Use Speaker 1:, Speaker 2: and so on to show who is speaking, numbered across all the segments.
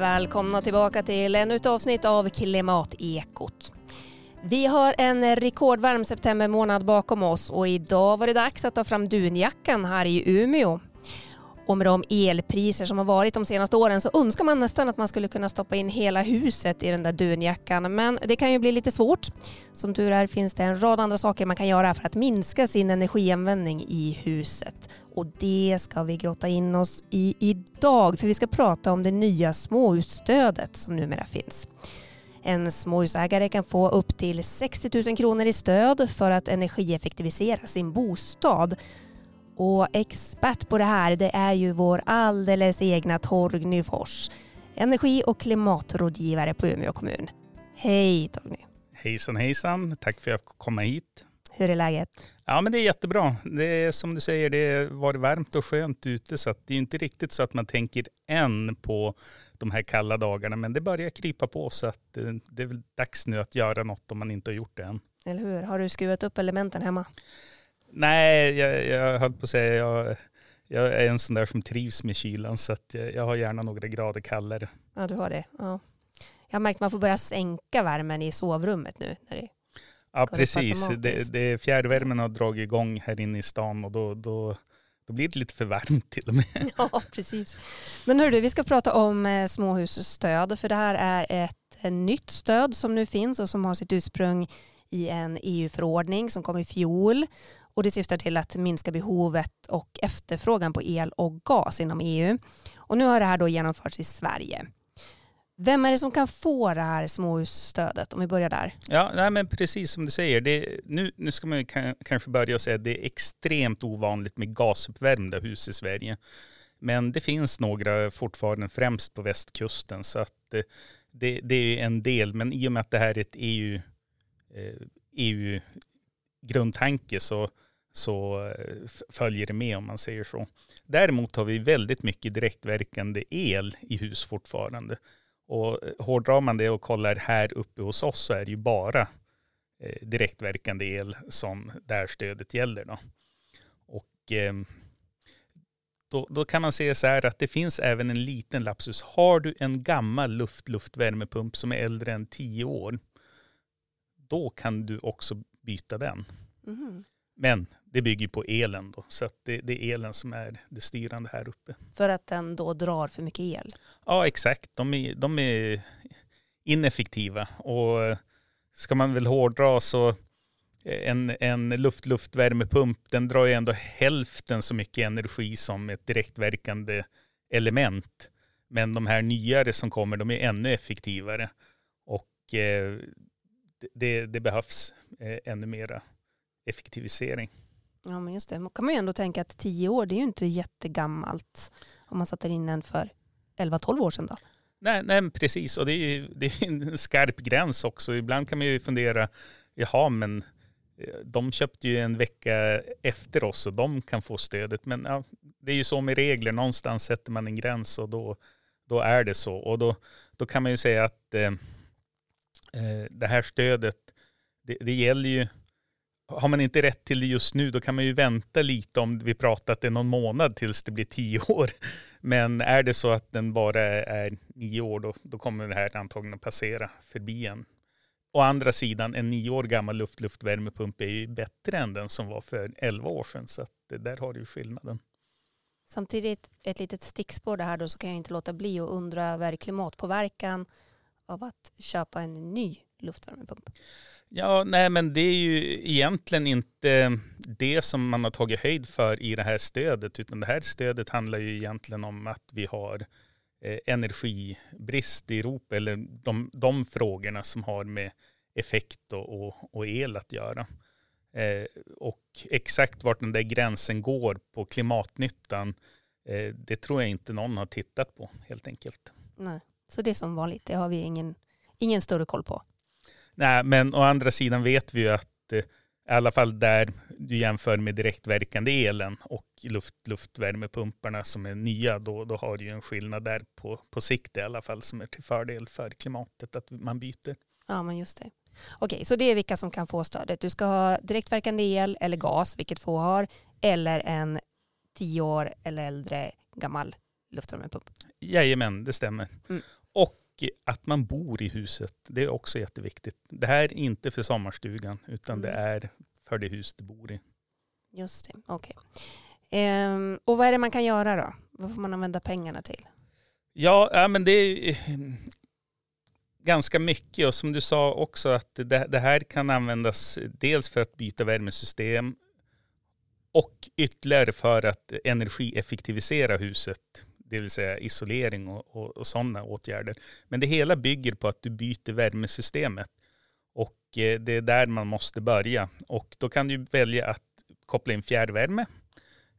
Speaker 1: Välkomna tillbaka till ännu ett avsnitt av Klimatekot. Vi har en rekordvarm septembermånad bakom oss och idag var det dags att ta fram dunjackan här i Umeå. Och med de elpriser som har varit de senaste åren så önskar man nästan att man skulle kunna stoppa in hela huset i den där dunjackan. Men det kan ju bli lite svårt. Som tur är finns det en rad andra saker man kan göra för att minska sin energianvändning i huset. Och det ska vi grotta in oss i idag för vi ska prata om det nya småhusstödet som numera finns. En småhusägare kan få upp till 60 000 kronor i stöd för att energieffektivisera sin bostad. Och expert på det här det är ju vår alldeles egna Torgny Fors, energi och klimatrådgivare på Umeå kommun. Hej Torgny!
Speaker 2: Hejsan hejsan, tack för att jag fick komma hit.
Speaker 1: Hur är läget?
Speaker 2: Ja men det är jättebra. Det är som du säger, det varit varmt och skönt ute så det är inte riktigt så att man tänker än på de här kalla dagarna men det börjar krypa på så att eh, det är väl dags nu att göra något om man inte har gjort det än.
Speaker 1: Eller hur? Har du skruvat upp elementen hemma?
Speaker 2: Nej, jag, jag höll på att säga jag, jag är en sån där som trivs med kylan så att jag, jag har gärna några grader kallare.
Speaker 1: Ja, du har det. Ja. Jag har märkt att man får börja sänka värmen i sovrummet nu. När det
Speaker 2: ja, precis. Det, det, fjärrvärmen har dragit igång här inne i stan och då, då, då blir det lite för varmt till och med.
Speaker 1: Ja, precis. Men hörru, vi ska prata om eh, småhusstöd för det här är ett, ett nytt stöd som nu finns och som har sitt ursprung i en EU-förordning som kom i fjol och det syftar till att minska behovet och efterfrågan på el och gas inom EU. Och nu har det här då genomförts i Sverige. Vem är det som kan få det här småhusstödet om vi börjar där?
Speaker 2: Ja, nej, men precis som du säger. Det, nu, nu ska man kanske börja och säga att det är extremt ovanligt med gasuppvärmda hus i Sverige. Men det finns några fortfarande, främst på västkusten. Så att det, det, det är en del. Men i och med att det här är ett EU, EU eh, grundtanke så, så eh, följer det med om man säger så. Däremot har vi väldigt mycket direktverkande el i hus fortfarande. Och eh, hårdrar man det och kollar här uppe hos oss så är det ju bara eh, direktverkande el som där stödet gäller. Då. Och ehm, då, då kan man säga så här att det finns även en liten lapsus. Har du en gammal luft-luftvärmepump som är äldre än 10 år, då kan du också byta den.
Speaker 1: Mhm.
Speaker 2: Men det bygger på elen då, så det, det är elen som är det styrande här uppe.
Speaker 1: För att den då drar för mycket el.
Speaker 2: Ja, exakt. De är, de är ineffektiva. Och ska man väl hårdra så en, en luft-luftvärmepump den drar ju ändå hälften så mycket energi som ett direktverkande element. Men de här nyare som kommer, de är ännu effektivare. Och eh, det, det behövs eh, ännu mera effektivisering.
Speaker 1: Ja men just det, då kan man ju ändå tänka att tio år det är ju inte jättegammalt om man satte in en för 11-12 år sedan då.
Speaker 2: Nej, nej precis. Och det är ju det är en skarp gräns också. Ibland kan man ju fundera, jaha men eh, de köpte ju en vecka efter oss och de kan få stödet. Men ja, det är ju så med regler, någonstans sätter man en gräns och då, då är det så. Och då, då kan man ju säga att eh, Eh, det här stödet, det, det gäller ju, har man inte rätt till det just nu, då kan man ju vänta lite om vi pratar att det är någon månad tills det blir tio år. Men är det så att den bara är nio år, då, då kommer det här antagligen att passera förbi en. Å andra sidan, en nio år gammal luft-luftvärmepump är ju bättre än den som var för elva år sedan. Så att det där har du ju skillnaden.
Speaker 1: Samtidigt, ett litet stickspår det här då så kan jag inte låta bli att undra över klimatpåverkan av att köpa en ny luftvärmepump.
Speaker 2: Ja, nej men det är ju egentligen inte det som man har tagit höjd för i det här stödet, utan det här stödet handlar ju egentligen om att vi har eh, energibrist i Europa, eller de, de frågorna som har med effekt och, och, och el att göra. Eh, och exakt vart den där gränsen går på klimatnyttan, eh, det tror jag inte någon har tittat på helt enkelt.
Speaker 1: Nej. Så det är som vanligt, det har vi ingen, ingen större koll på.
Speaker 2: Nej, men å andra sidan vet vi ju att eh, i alla fall där du jämför med direktverkande elen och luft, luftvärmepumparna som är nya, då, då har du ju en skillnad där på, på sikt i alla fall som är till fördel för klimatet att man byter.
Speaker 1: Ja, men just det. Okej, så det är vilka som kan få stödet. Du ska ha direktverkande el eller gas, vilket få har, eller en tio år eller äldre gammal luftvärmepump.
Speaker 2: Jajamän, det stämmer.
Speaker 1: Mm.
Speaker 2: Att man bor i huset, det är också jätteviktigt. Det här är inte för sommarstugan, utan
Speaker 1: Mm.
Speaker 2: det är för det hus du bor i.
Speaker 1: Just det, okej. Ehm, och vad är det man kan göra då? Vad får man använda pengarna till?
Speaker 2: Ja, ja men det är eh, ganska mycket och som du sa också att det, det här kan användas dels för att byta värmesystem och ytterligare för att energieffektivisera huset, det vill säga isolering och, och, och sådana åtgärder. Men det hela bygger på att du byter värmesystemet och eh, det är där man måste börja. Och då kan du välja att koppla in fjärrvärme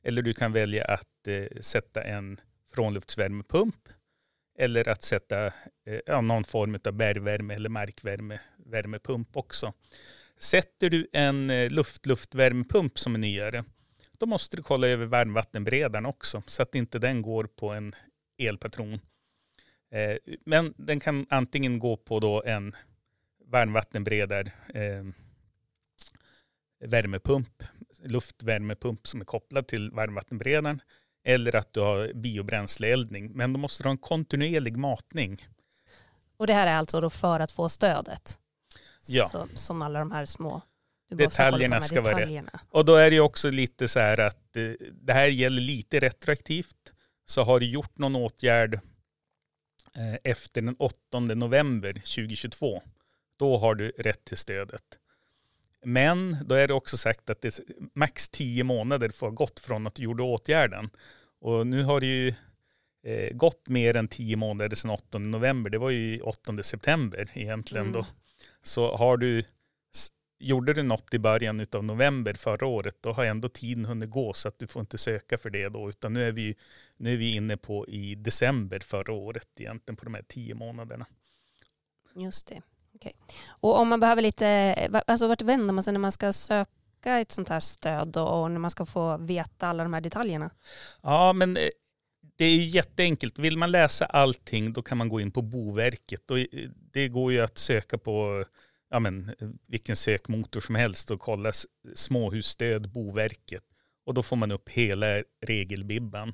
Speaker 2: eller du kan välja att eh, sätta en frånluftsvärmepump eller att sätta eh, ja, någon form av bergvärme eller markvärme värmepump också. Sätter du en eh, luft-luftvärmepump som är nyare, då måste du kolla över varmvattenberedaren också så att inte den går på en elpatron. Eh, men den kan antingen gå på då en varmvattenberedare eh, värmepump, luftvärmepump som är kopplad till varmvattenberedaren eller att du har biobränsleeldning. Men då måste du ha en kontinuerlig matning.
Speaker 1: Och det här är alltså då för att få stödet?
Speaker 2: Ja.
Speaker 1: Så, som alla de här små...
Speaker 2: Detaljerna ska vara rätt. Och då är det ju också lite så här att eh, det här gäller lite retroaktivt. Så har du gjort någon åtgärd eh, efter den 8 november 2022, då har du rätt till stödet. Men då är det också sagt att det max 10 månader får ha gått från att du gjorde åtgärden. Och nu har det ju eh, gått mer än 10 månader sedan 8 november. Det var ju 8 september egentligen
Speaker 1: Mm.
Speaker 2: då. Så har du, gjorde du något i början av november förra året, då har ändå tiden hunnit gå så att du får inte söka för det då, utan nu är vi, nu är vi inne på i december förra året egentligen på de här 10 månaderna.
Speaker 1: Just det. Okej. Och om man behöver lite, alltså vart vänder man sig när man ska söka ett sånt här stöd och och när man ska få veta alla de här detaljerna?
Speaker 2: Ja, men eh, det är ju jätteenkelt. Vill man läsa allting då kan man gå in på Boverket. Och eh, det går ju att söka på ja, men, vilken sökmotor som helst och kolla småhusstöd Boverket. Och då får man upp hela regelbibban.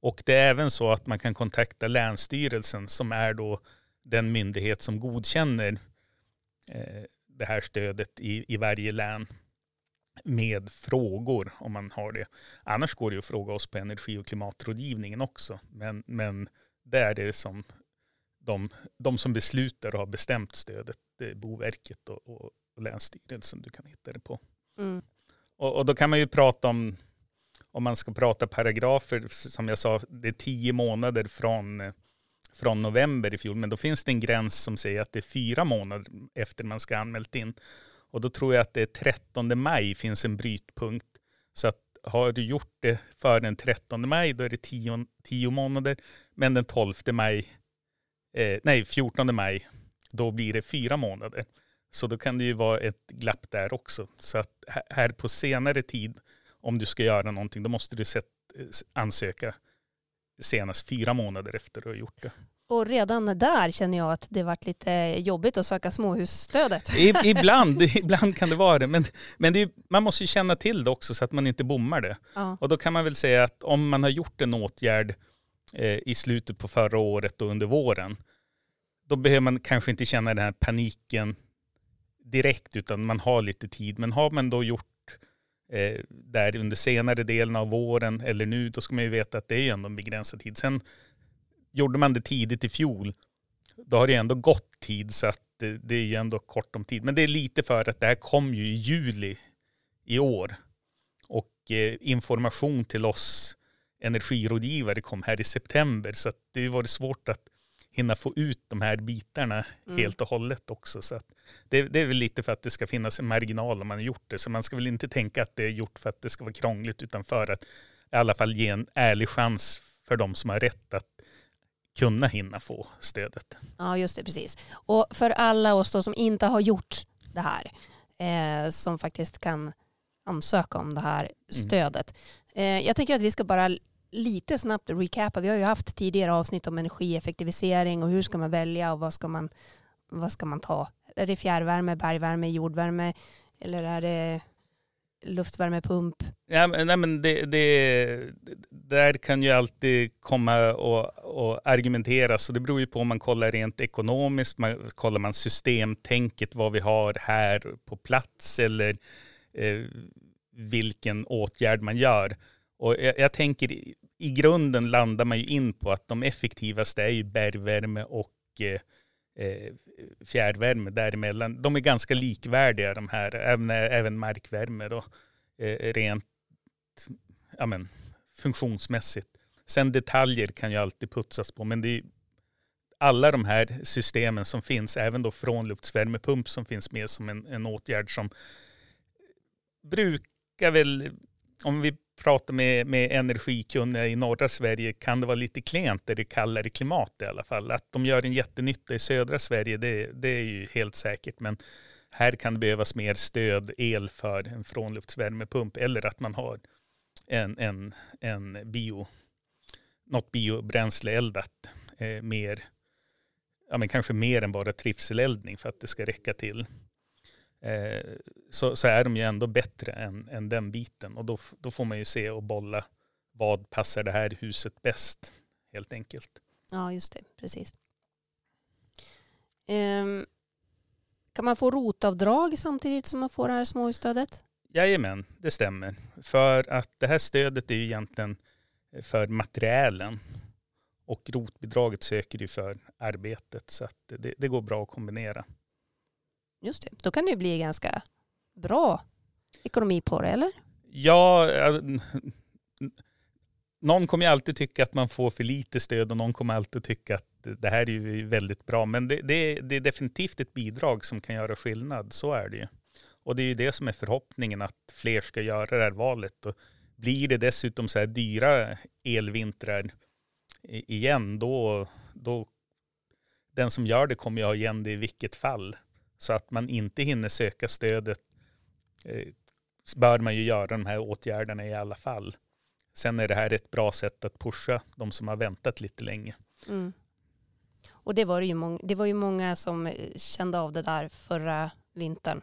Speaker 2: Och det är även så att man kan kontakta Länsstyrelsen som är då den myndighet som godkänner eh, det här stödet i, i varje län med frågor om man har det. Annars går det att fråga oss på energi och klimatrådgivningen också. Men, men det är det som de, de som beslutar och har bestämt stödet, det är Boverket och, och, och Länsstyrelsen du kan hitta det på.
Speaker 1: Mm.
Speaker 2: Och, och då kan man ju prata om, om man ska prata paragrafer, som jag sa, det är tio månader från, från november i fjol, men då finns det en gräns som säger att det är fyra månader efter man ska ha anmält in. Och då tror jag att det är 13 maj finns en brytpunkt. Så att har du gjort det före den 13 maj, då är det 10, 10 månader. Men den 12 maj, eh, nej 14 maj, då blir det fyra månader. Så då kan det ju vara ett glapp där också. Så att här- på senare tid, om du ska göra någonting, då måste du sätt, ansöka senast fyra månader efter du har gjort det.
Speaker 1: Och redan där känner jag att det varit lite jobbigt att söka småhusstödet.
Speaker 2: Ibland, ibland kan det vara det. Men, men det är, man måste ju känna till det också så att man inte bommar det.
Speaker 1: Ja.
Speaker 2: Och då kan man väl säga att om man har gjort en åtgärd Eh, i slutet på förra året och under våren, då behöver man kanske inte känna den här paniken direkt, utan man har lite tid. Men har man då gjort eh, där under senare delen av våren eller nu, då ska man ju veta att det är ju ändå en begränsad tid. Sen gjorde man det tidigt i fjol, då har det ändå gått tid så att det, det är ju ändå kort om tid. Men det är lite för att det här kom ju i juli i år. Och eh, information till oss energirådgivare kom här i september. Så att det varit svårt att hinna få ut de här bitarna
Speaker 1: Mm.
Speaker 2: helt och hållet också. Så det, det är väl lite för att det ska finnas en marginal om man har gjort det. Så man ska väl inte tänka att det är gjort för att det ska vara krångligt utan för att i alla fall ge en ärlig chans för de som har rätt att kunna hinna få stödet.
Speaker 1: ja, just det, precis. Och för alla oss då som inte har gjort det här, eh, som faktiskt kan ansöka om det här stödet. Eh, jag tänker att vi ska bara lite snabbt recapa. Vi har ju haft tidigare avsnitt om energieffektivisering och hur ska man välja och vad ska man, vad ska man ta? Är det fjärrvärme, bergvärme, jordvärme eller är det luftvärmepump?
Speaker 2: Ja, men, nej, men det, det, där kan ju alltid komma och, och argumenteras Så det beror ju på om man kollar rent ekonomiskt, man, kollar man systemtänket, vad vi har här på plats eller eh, vilken åtgärd man gör. Och jag, jag, tänker i grunden landar man ju in på att de effektivaste är ju bergvärme och eh, eh, fjärrvärme däremellan. De är ganska likvärdiga de här, även, även markvärme då, eh, rent ja, men, funktionsmässigt. Sen detaljer kan ju alltid putsas på, men det är alla de här systemen som finns, även då frånluftsvärmepump som finns med som en, en åtgärd som brukar väl, om vi Prata med, med energikunniga i norra Sverige kan det vara lite klent i det kallare klimat i alla fall. Att de gör en jättenytta i södra Sverige det, det är ju helt säkert. Men här kan det behövas mer stöd, el för en frånluftsvärmepump eller att man har en, en, en bio, något biobränsleeldat. eh, mer, ja men kanske mer än bara trivseleldning för att det ska räcka till. Eh, så, så, är de ju ändå bättre än, än den biten. Och då, då får man ju se och bolla vad passar det här huset bäst helt enkelt.
Speaker 1: Ja, just det. Precis. Um, kan man få rotavdrag samtidigt som man får det här småhusstödet?
Speaker 2: Jajamän, det stämmer. För att det här stödet är ju egentligen för materiälen och rotbidraget söker du för arbetet. Så att det, det går bra att kombinera.
Speaker 1: Just det, då kan det bli ganska bra ekonomi på det, eller?
Speaker 2: Ja, alltså, någon kommer ju alltid tycka att man får för lite stöd och någon kommer alltid tycka att det här är ju väldigt bra. Men det, det, det är definitivt ett bidrag som kan göra skillnad, så är det ju. Och det är ju det som är förhoppningen, att fler ska göra det här valet. Och blir det dessutom så här dyra elvintrar igen, då, då den som gör det kommer ju ha igen det i vilket fall. Så att man inte hinner söka stödet eh, bör man ju göra de här åtgärderna i alla fall. Sen är det här ett bra sätt att pusha de som har väntat lite länge. Mm.
Speaker 1: Och det var, det, ju många, det var ju många som eh, kände av det där förra vintern.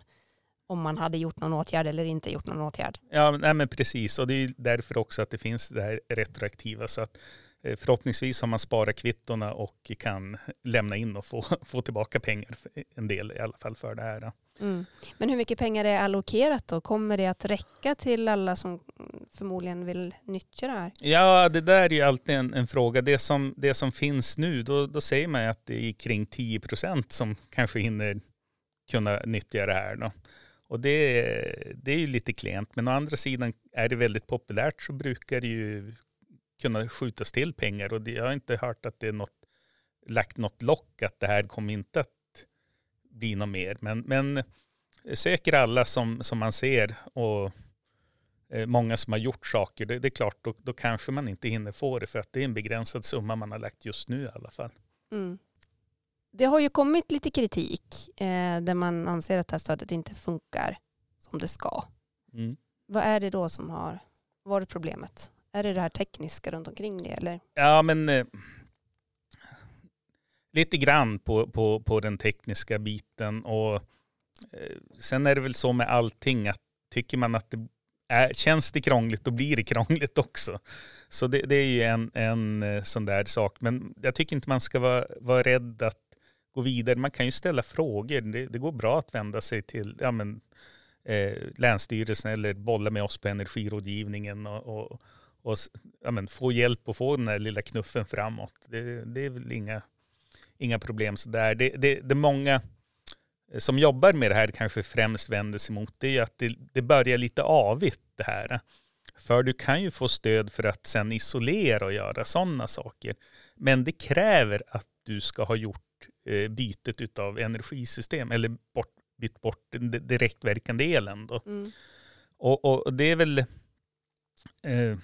Speaker 1: Om man hade gjort någon åtgärd eller inte gjort någon åtgärd.
Speaker 2: Ja, nej men precis. Och det är därför också att det finns det här retroaktiva. Så att förhoppningsvis har man sparat kvittona och kan lämna in och få, få tillbaka pengar, en del i alla fall för det här.
Speaker 1: Mm. Men hur mycket pengar är allokerat då? Kommer det att räcka till alla som förmodligen vill nyttja det här?
Speaker 2: Ja, det där är ju alltid en, en fråga. Det som, det som finns nu, då, då säger man att det är kring 10 procent som kanske hinner kunna nyttja det här. Då. Och det, det är ju lite klent, men å andra sidan är det väldigt populärt så brukar det ju kunna skjutas till pengar och jag har inte hört att det är något, lagt något lock att det här kommer inte att bli något mer. Men, men söker alla som, som man ser och eh, många som har gjort saker, det, det är klart, då, då, kanske man inte hinner få det för att det är en begränsad summa man har lagt just nu i alla fall. Mm.
Speaker 1: Det har ju kommit lite kritik eh, där man anser att det här stödet inte funkar som det ska. Mm. Vad är det då som har varit problemet? Är det det här tekniska runt omkring det eller?
Speaker 2: Ja men eh, lite grann på, på, på den tekniska biten och eh, sen är det väl så med allting att tycker man att det är, känns det krångligt då blir det krångligt också. Så det, det är ju en, en eh, sån där sak. Men jag tycker inte man ska vara, vara rädd att gå vidare. Man kan ju ställa frågor. Det, det går bra att vända sig till ja, men, eh, Länsstyrelsen eller bolla med oss på energirådgivningen och, och och ja, men, få hjälp och få den här lilla knuffen framåt. Det, det är väl inga, inga problem sådär. Det, det, det många som jobbar med det här kanske främst vänder sig mot det är att det, det börjar lite avigt det här. För du kan ju få stöd för att sen isolera och göra sådana saker. Men det kräver att du ska ha gjort eh, bytet av energisystem eller bort, bytt bort den direktverkande elen. Då. Mm. Och, och, det är väl eh,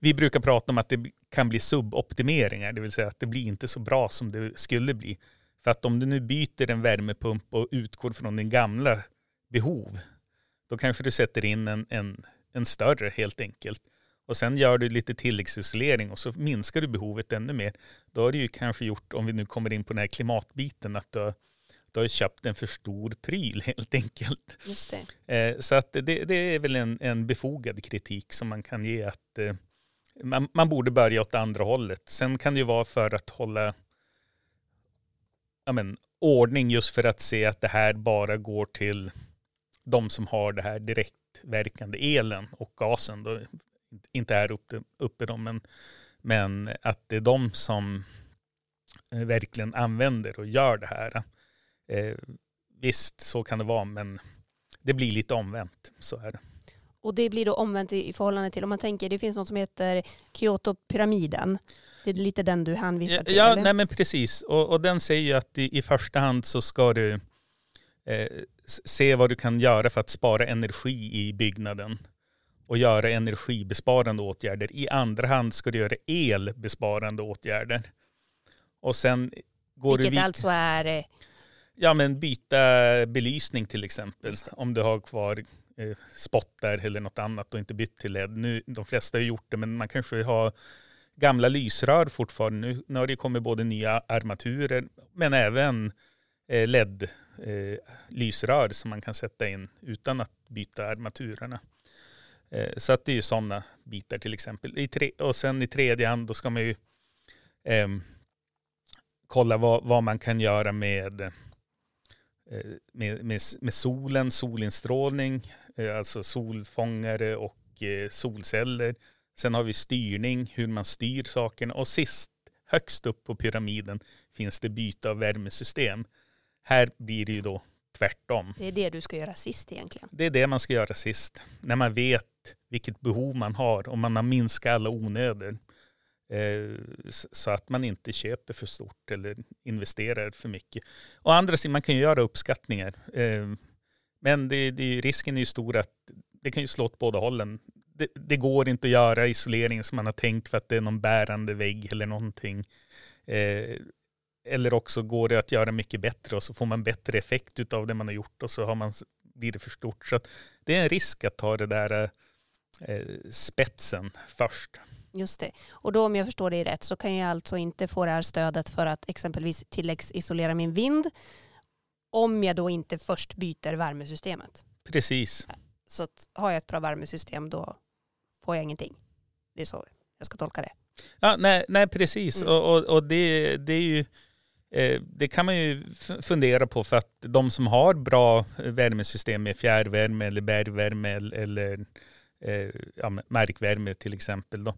Speaker 2: vi brukar prata om att det kan bli suboptimeringar, det vill säga att det blir inte så bra som det skulle bli. För att om du nu byter en värmepump och utgår från din gamla behov, då kanske du sätter in en, en, en större helt enkelt. Och sen gör du lite tilläggsisolering och så minskar du behovet ännu mer. Då har du ju kanske gjort, om vi nu kommer in på den här klimatbiten, att du du har köpt en för stor pryl helt enkelt.
Speaker 1: Just det.
Speaker 2: Eh, så att det, det är väl en, en befogad kritik som man kan ge att eh, man, man borde börja åt andra hållet. Sen kan det ju vara för att hålla ja, men, ordning just för att se att det här bara går till de som har det här direktverkande elen och gasen. Då, inte här uppe, uppe då, men, men att det är de som eh, verkligen använder och gör det här. Eh, visst, så kan det vara, men det blir lite omvänt. Så är det.
Speaker 1: Och det blir då omvänt i förhållande till, om man tänker, det finns något som heter Kyoto-pyramiden. Det är lite den du hänvisar till?
Speaker 2: Ja,
Speaker 1: eller?
Speaker 2: nej men precis. Och, och den säger ju att i, i första hand så ska du eh, se vad du kan göra för att spara energi i byggnaden och göra energibesparande åtgärder. I andra hand ska du göra elbesparande åtgärder. Och sen går
Speaker 1: Vilket
Speaker 2: du
Speaker 1: alltså är... eh,
Speaker 2: Ja men byta belysning till exempel. Om du har kvar eh, spottar eller något annat och inte bytt till LED. Nu, de flesta har gjort det men man kanske har gamla lysrör fortfarande. Nu, nu har det kommit både nya armaturer men även eh, LED-lysrör som man kan sätta in utan att byta armaturerna. Eh, så att det är ju sådana bitar till exempel. I tre, och sen i tredje hand då ska man ju ehm, kolla vad, vad man kan göra med, eh, med, med, med solen, solinstrålning, eh, alltså solfångare och eh, solceller. Sen har vi styrning, hur man styr sakerna och sist, högst upp på pyramiden finns det byte av värmesystem. Här blir det ju då tvärtom.
Speaker 1: Det är det du ska göra sist egentligen.
Speaker 2: Det är det man ska göra sist. När man vet vilket behov man har och man har minskat alla onöder. Eh, så att man inte köper för stort eller investerar för mycket. Å andra sidan, man kan ju göra uppskattningar. Eh, men det, det, risken är ju stor att det kan ju slå åt båda hållen. Det, det, går inte att göra isolering som man har tänkt för att det är någon bärande vägg eller någonting. Eh, eller också går det att göra mycket bättre och så får man bättre effekt av det man har gjort och så har man, blir det för stort. Så det är en risk att ta det där spetsen först.
Speaker 1: Just det. Och då om jag förstår det rätt så kan jag alltså inte få det här stödet för att exempelvis tilläggsisolera min vind om jag då inte först byter värmesystemet.
Speaker 2: Precis.
Speaker 1: Så att har jag ett bra värmesystem då får jag ingenting. Det är så jag ska tolka det.
Speaker 2: Ja, nej, nej precis. Mm. Och, och, och det, det är ju eh, det kan man ju fundera på för att de som har bra värmesystem med fjärrvärme eller bergvärme eller eh, ja, markvärme till exempel. Då.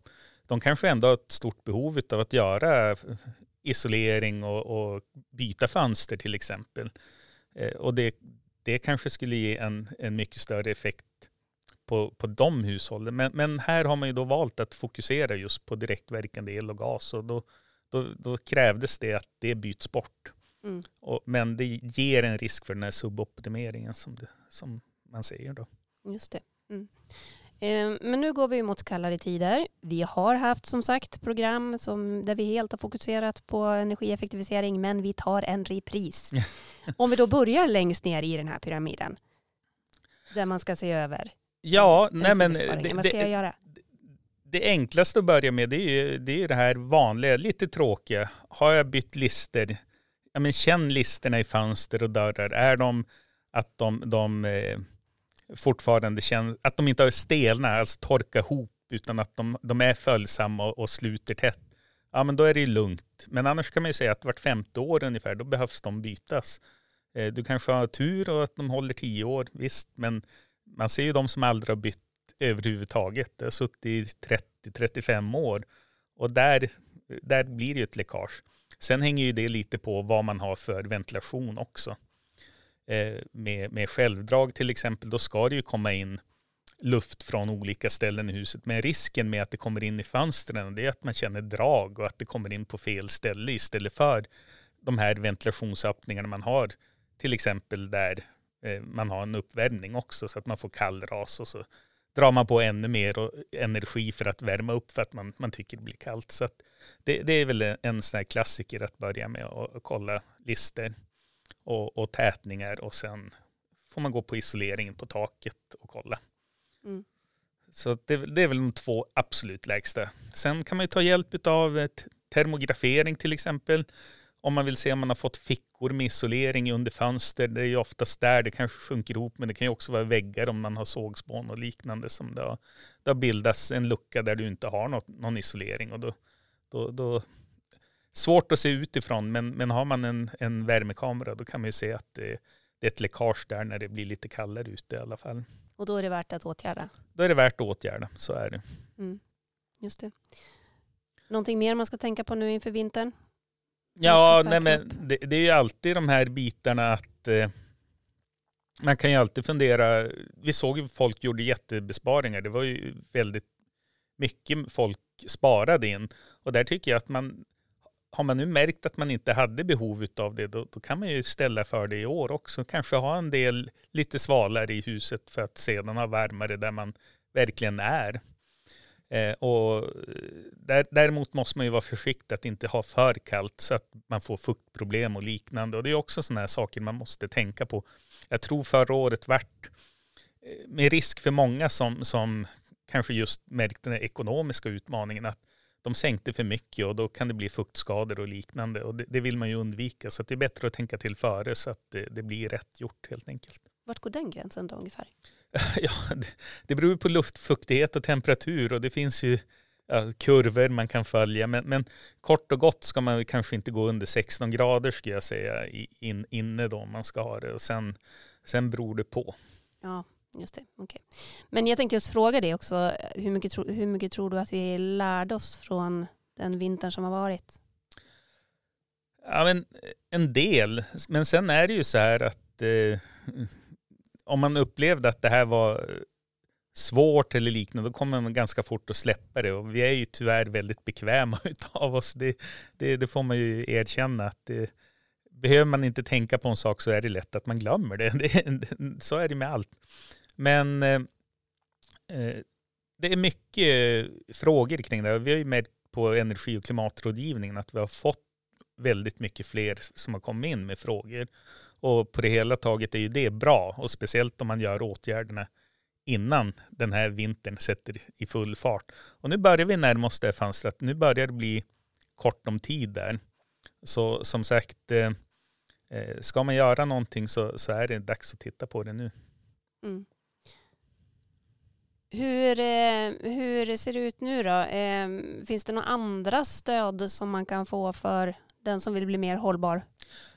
Speaker 2: De kanske ändå har ett stort behov av att göra isolering och, och byta fönster till exempel. Eh, och det, det kanske skulle ge en, en mycket större effekt på, på de hushållen. Men, men här har man ju då valt att fokusera just på direktverkande el och gas och då, då, då krävdes det att det byts bort. Mm. Och, men det ger en risk för den här suboptimeringen som, det, som man säger då.
Speaker 1: Just det. Mm. Ehm, men nu går vi mot kallare tider. Vi har haft som sagt program som, där vi helt har fokuserat på energieffektivisering men vi tar en repris. Om vi då börjar längst ner i den här pyramiden där man ska se över.
Speaker 2: Ja, nej men det,
Speaker 1: Vad ska jag göra?
Speaker 2: Det enklaste att börja med det är ju det, är det här vanliga, lite tråkiga. Har jag bytt lister? Ja, men känn listerna i fönster och dörrar. Är de att de, de eh, fortfarande känns, att de inte har stelna, alltså torka ihop, utan att de, de är följsamma och, och sluter tätt. Ja, men då är det ju lugnt. Men annars kan man ju säga att vart femte år ungefär, då behövs de bytas. Eh, du kanske har tur och att de håller tio år, visst, men man ser ju de som aldrig har bytt överhuvudtaget. Det har suttit i 30-35 år och där, där blir det ju ett läckage. Sen hänger ju det lite på vad man har för ventilation också. Eh, med, med självdrag till exempel, då ska det ju komma in luft från olika ställen i huset. Men risken med att det kommer in i fönstren det är att man känner drag och att det kommer in på fel ställe istället för de här ventilationsöppningarna man har. Till exempel där eh, man har en uppvärmning också så att man får kallras och så drar man på ännu mer energi för att värma upp för att man, man tycker det blir kallt. Så det, det, är väl en sån här klassiker att börja med och kolla listor och, och tätningar och sen får man gå på isoleringen på taket och kolla. Mm. Så det, det, är väl de två absolut lägsta. Sen kan man ju ta hjälp av termografering till exempel. om man vill se om man har fått fickor med isolering under fönster. Det är ju oftast där det kanske sjunker ihop, men det kan ju också vara väggar om man har sågspån och liknande som det har, det har bildats en lucka där du inte har något, någon isolering. Och då, då, då, svårt att se utifrån, men, men har man en, en värmekamera då kan man ju se att det, det är ett läckage där när det blir lite kallare ute i alla fall.
Speaker 1: Och då är det värt att åtgärda?
Speaker 2: Då är det värt att åtgärda, så är det.
Speaker 1: Mm. Just det. Någonting mer man ska tänka på nu inför vintern?
Speaker 2: Ja, nej, men det, det, är ju alltid de här bitarna att eh, man kan ju alltid fundera. Vi såg ju folk gjorde jättebesparingar. Det var ju väldigt mycket folk sparade in. Och där tycker jag att man har man nu märkt att man inte hade behov av det, då, då, kan man ju ställa för det i år också. Kanske ha en del lite svalare i huset för att sedan ha varmare där man verkligen är. Eh, och eh, där, däremot måste man ju vara försiktig att inte ha för kallt så att man får fuktproblem och liknande. Och det är också sådana här saker man måste tänka på. Jag tror förra året vart, eh, med risk för många som, som kanske just märkte den ekonomiska utmaningen, att de sänkte för mycket och då kan det bli fuktskador och liknande. Och det, det vill man ju undvika. Så det är bättre att tänka till före så att det, det blir rätt gjort helt enkelt.
Speaker 1: Vart går den gränsen då ungefär?
Speaker 2: Ja, det, det beror på luftfuktighet och temperatur och det finns ju ja, kurvor man kan följa. Men, men, kort och gott ska man kanske inte gå under 16 grader skulle jag säga in, inne då om man ska ha det. Och sen, sen beror det på.
Speaker 1: Ja, just det. Okay. Men jag tänkte just fråga dig också. Eh, hur mycket, tro, hur mycket tror du att vi lärde oss från den vintern som har varit?
Speaker 2: Ja, men eh, en del. Men sen är det ju så här att eh, om man upplevde att det här var eh, svårt eller liknande, då kommer man ganska fort att släppa det. Och vi är ju tyvärr väldigt bekväma utav oss. Det, det, det får man ju erkänna. att det, Behöver man inte tänka på en sak så är det lätt att man glömmer det. det så är det med allt. Men eh, eh, det är mycket frågor kring det. Vi har ju märkt på energi och klimatrådgivningen att vi har fått väldigt mycket fler som har kommit in med frågor. Och på det hela taget är ju det bra och speciellt om man gör åtgärderna innan den här vintern sätter i full fart. Och nu börjar vi närma oss det fönstret. Nu börjar det bli kort om tid där. Så som sagt, eh, eh ska man göra någonting så, så är det dags att titta på det nu. Mm.
Speaker 1: Hur, eh, hur ser det ut nu då? Finns det några andra stöd som man kan få för den som vill bli mer hållbar?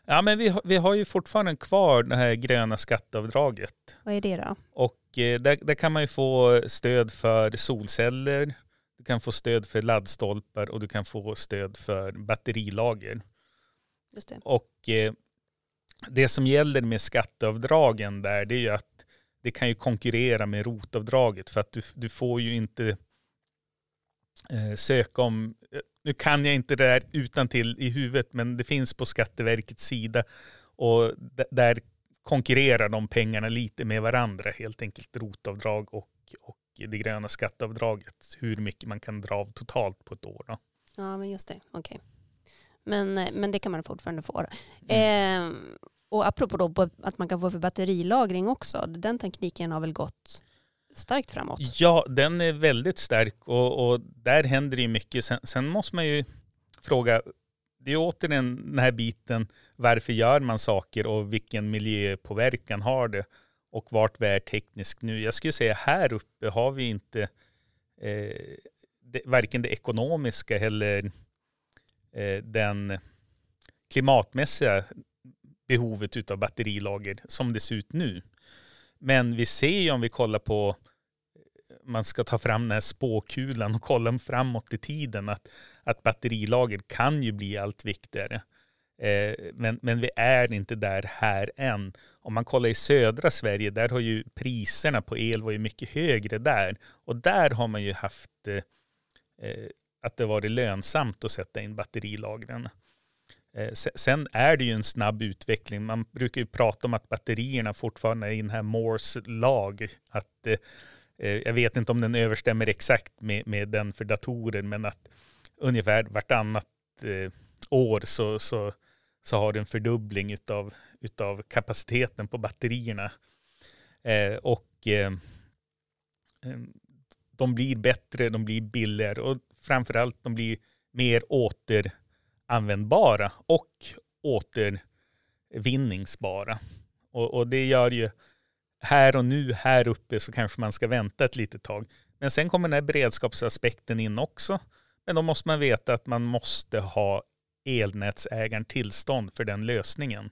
Speaker 2: Ja, men vi, har, vi har ju fortfarande kvar det här gröna skatteavdraget.
Speaker 1: Vad är det då?
Speaker 2: Och eh, där, där kan man ju få stöd för solceller, du kan få stöd för laddstolpar och du kan få stöd för batterilager.
Speaker 1: Just det.
Speaker 2: Och eh, det som gäller med skatteavdragen där, det är ju att det kan ju konkurrera med rotavdraget för att du, du får ju inte eh, söka om nu kan jag inte det där utan till i huvudet, men det finns på Skatteverkets sida. Och där konkurrerar de pengarna lite med varandra, helt enkelt rotavdrag och, och det gröna skatteavdraget. Hur mycket man kan dra av totalt på ett år. Då.
Speaker 1: Ja, men just det. Okej. Okay. Men, men det kan man fortfarande få. Mm. Eh, och apropå då att man kan få för batterilagring också, den tekniken har väl gått starkt framåt.
Speaker 2: Ja, den är väldigt stark och, och där händer det ju mycket. Sen, sen, måste man ju fråga, det är återigen den här biten, varför gör man saker och vilken miljöpåverkan har det och vart vi är tekniskt nu. Jag skulle säga här uppe har vi inte eh, det, varken det ekonomiska eller eh, den klimatmässiga behovet av batterilager som det ser ut nu. Men vi ser ju om vi kollar på, man ska ta fram den här spåkulan och kolla framåt i tiden, att, att batterilager kan ju bli allt viktigare. Eh, men, men vi är inte där här än. Om man kollar i södra Sverige, där har ju priserna på el varit mycket högre där. Och där har man ju haft eh, eh att det varit lönsamt att sätta in batterilagren. Eh, sen är det ju en snabb utveckling. Man brukar ju prata om att batterierna fortfarande är i den här Moores lag. Att, eh, eh jag vet inte om den överstämmer exakt med, med den för datorer, men att ungefär vartannat eh, år så, så, så har du en fördubbling utav, utav kapaciteten på batterierna. och de blir bättre, de blir billigare och framförallt de blir mer åter användbara och återvinningsbara. Och, och det gör ju här och nu här uppe så kanske man ska vänta ett litet tag. Men sen kommer den här beredskapsaspekten in också. Men då måste man veta att man måste ha elnätsägaren tillstånd för den lösningen.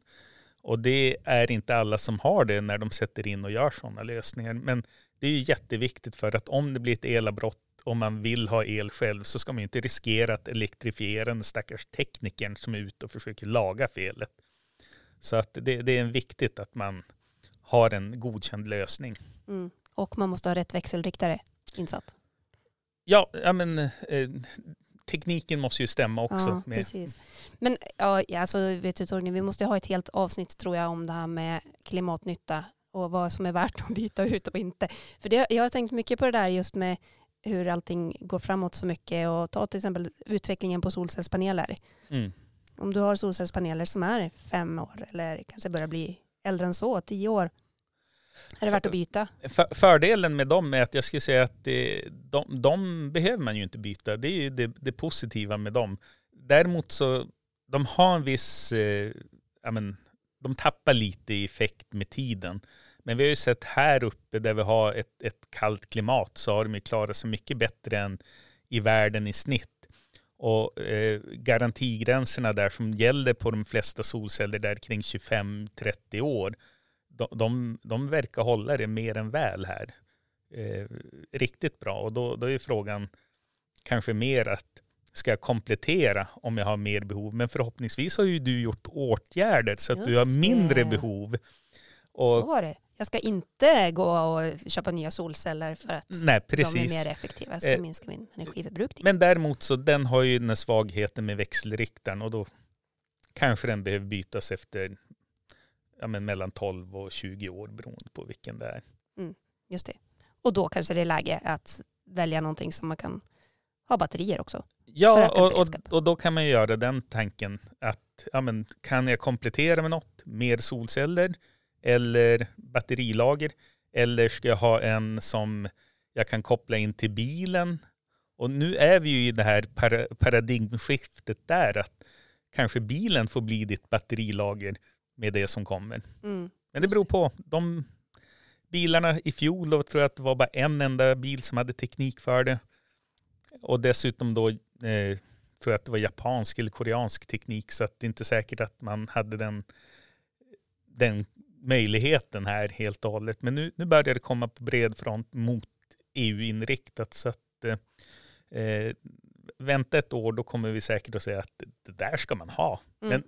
Speaker 2: Och det är inte alla som har det när de sätter in och gör sådana lösningar. Men det är ju jätteviktigt för att om det blir ett elavbrott och man vill ha el själv så ska man inte riskera att elektrifiera den stackars teknikern som är ute och försöker laga felet. Så att det, det är viktigt att man har en godkänd lösning.
Speaker 1: Mm. Och man måste ha rätt växelriktare insatt.
Speaker 2: Ja, ja men eh, tekniken måste ju stämma också.
Speaker 1: Ja,
Speaker 2: med,
Speaker 1: precis. Men ja, alltså, vet du Torgny, vi måste ha ett helt avsnitt tror jag om det här med klimatnytta och vad som är värt att byta ut och inte. För det, jag har tänkt mycket på det där just med hur allting går framåt så mycket och ta till exempel utvecklingen på solcellspaneler.
Speaker 2: Mm.
Speaker 1: Om du har solcellspaneler som är fem år eller kanske börjar bli äldre än så, tio år, är det värt att byta?
Speaker 2: För, fördelen med dem är att jag skulle säga att det, de, de behöver man ju inte byta. Det är ju det, det positiva med dem. Däremot så, de har en viss, eh, men, de tappar lite i effekt med tiden. Men vi har ju sett här uppe där vi har ett, ett kallt klimat så har de ju klarat sig mycket bättre än i världen i snitt. Och eh, garantigränserna där som gäller på de flesta solceller där kring 25-30 år, de, de, de, verkar hålla det mer än väl här. Eh, riktigt bra. Och då, då är frågan kanske mer att ska jag komplettera om jag har mer behov? Men förhoppningsvis har ju du gjort åtgärder så att
Speaker 1: Just
Speaker 2: du har mindre
Speaker 1: det.
Speaker 2: behov.
Speaker 1: så var det. Jag ska inte gå och köpa nya solceller för att
Speaker 2: Nej,
Speaker 1: de är mer effektiva. Jag ska
Speaker 2: Eh,
Speaker 1: minska min energiförbrukning.
Speaker 2: Men däremot så den har ju den här svagheten med växelriktaren och då kanske den behöver bytas efter ja, men mellan 12 och 20 år beroende på vilken det är.
Speaker 1: Just det. Och då kanske det är läge att välja någonting som man kan ha batterier också.
Speaker 2: Ja, och, och, och då kan man ju göra den tanken att ja, men, kan jag komplettera med något? Mer solceller eller batterilager? Eller ska jag ha en som jag kan koppla in till bilen? Och nu är vi ju i det här para- paradigmskiftet där att kanske bilen får bli ditt batterilager med det som kommer.
Speaker 1: Mm.
Speaker 2: Men det beror på. De bilarna i fjol, då tror jag att det var bara en enda bil som hade teknik för det. Och dessutom då eh, tror jag att det var japansk eller koreansk teknik så att det är inte säkert att man hade den, den möjligheten här helt och hållet. Men nu, nu börjar det komma på bred front mot EU-inriktat så att eh, eh, vänta ett år då kommer vi säkert att säga att det där ska man ha.
Speaker 1: Mm.
Speaker 2: Men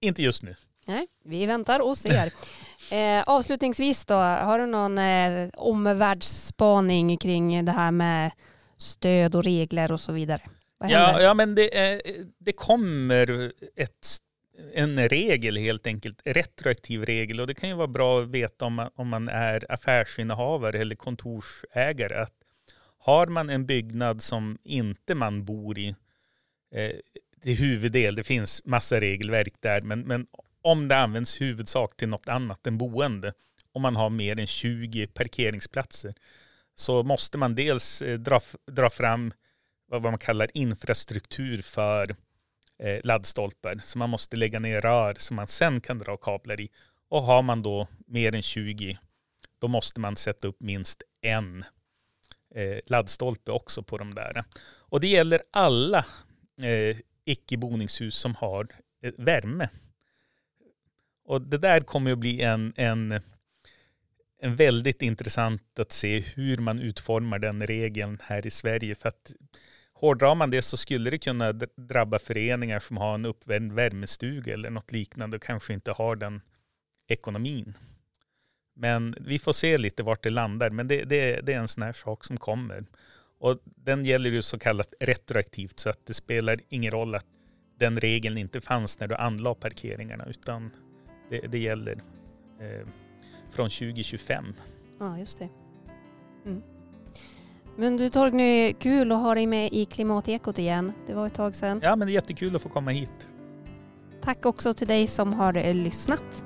Speaker 2: inte just nu.
Speaker 1: Nej, vi väntar och ser. eh, avslutningsvis då, har du någon eh, omvärldsspaning kring det här med stöd och regler och så vidare?
Speaker 2: Ja, ja men det, är, det kommer ett, en regel helt enkelt, retroaktiv regel. Och det kan ju vara bra att veta om man, om man är affärsinnehavare eller kontorsägare att har man en byggnad som inte man bor i eh, till huvuddel, det finns massa regelverk där, men, men om det används huvudsak till något annat än boende, om man har mer än 20 parkeringsplatser, så måste man dels eh, dra, dra fram vad man kallar infrastruktur för eh, laddstolpar. Så man måste lägga ner rör som man sen kan dra kablar i. Och har man då mer än 20, då måste man sätta upp minst en eh, laddstolpe också på de där. Och det gäller alla eh, icke-boningshus som har eh, värme. Och det där kommer att bli en, en, en väldigt intressant att se hur man utformar den regeln här i Sverige. För att hårdrar man det så skulle det kunna drabba föreningar som har en uppvärmd värmestuga eller något liknande och kanske inte har den ekonomin. Men vi får se lite vart det landar. Men det, det, det är en sån här sak som kommer. Och den gäller ju så kallat retroaktivt så att det spelar ingen roll att den regeln inte fanns när du anlade parkeringarna utan det, det gäller eh, från 2025.
Speaker 1: Ja, just det. Mm. Men du Torgny, kul att ha dig med i Klimatekot igen. Det var ett tag sedan.
Speaker 2: Ja men det är jättekul att få komma hit.
Speaker 1: Tack också till dig som har eh, lyssnat.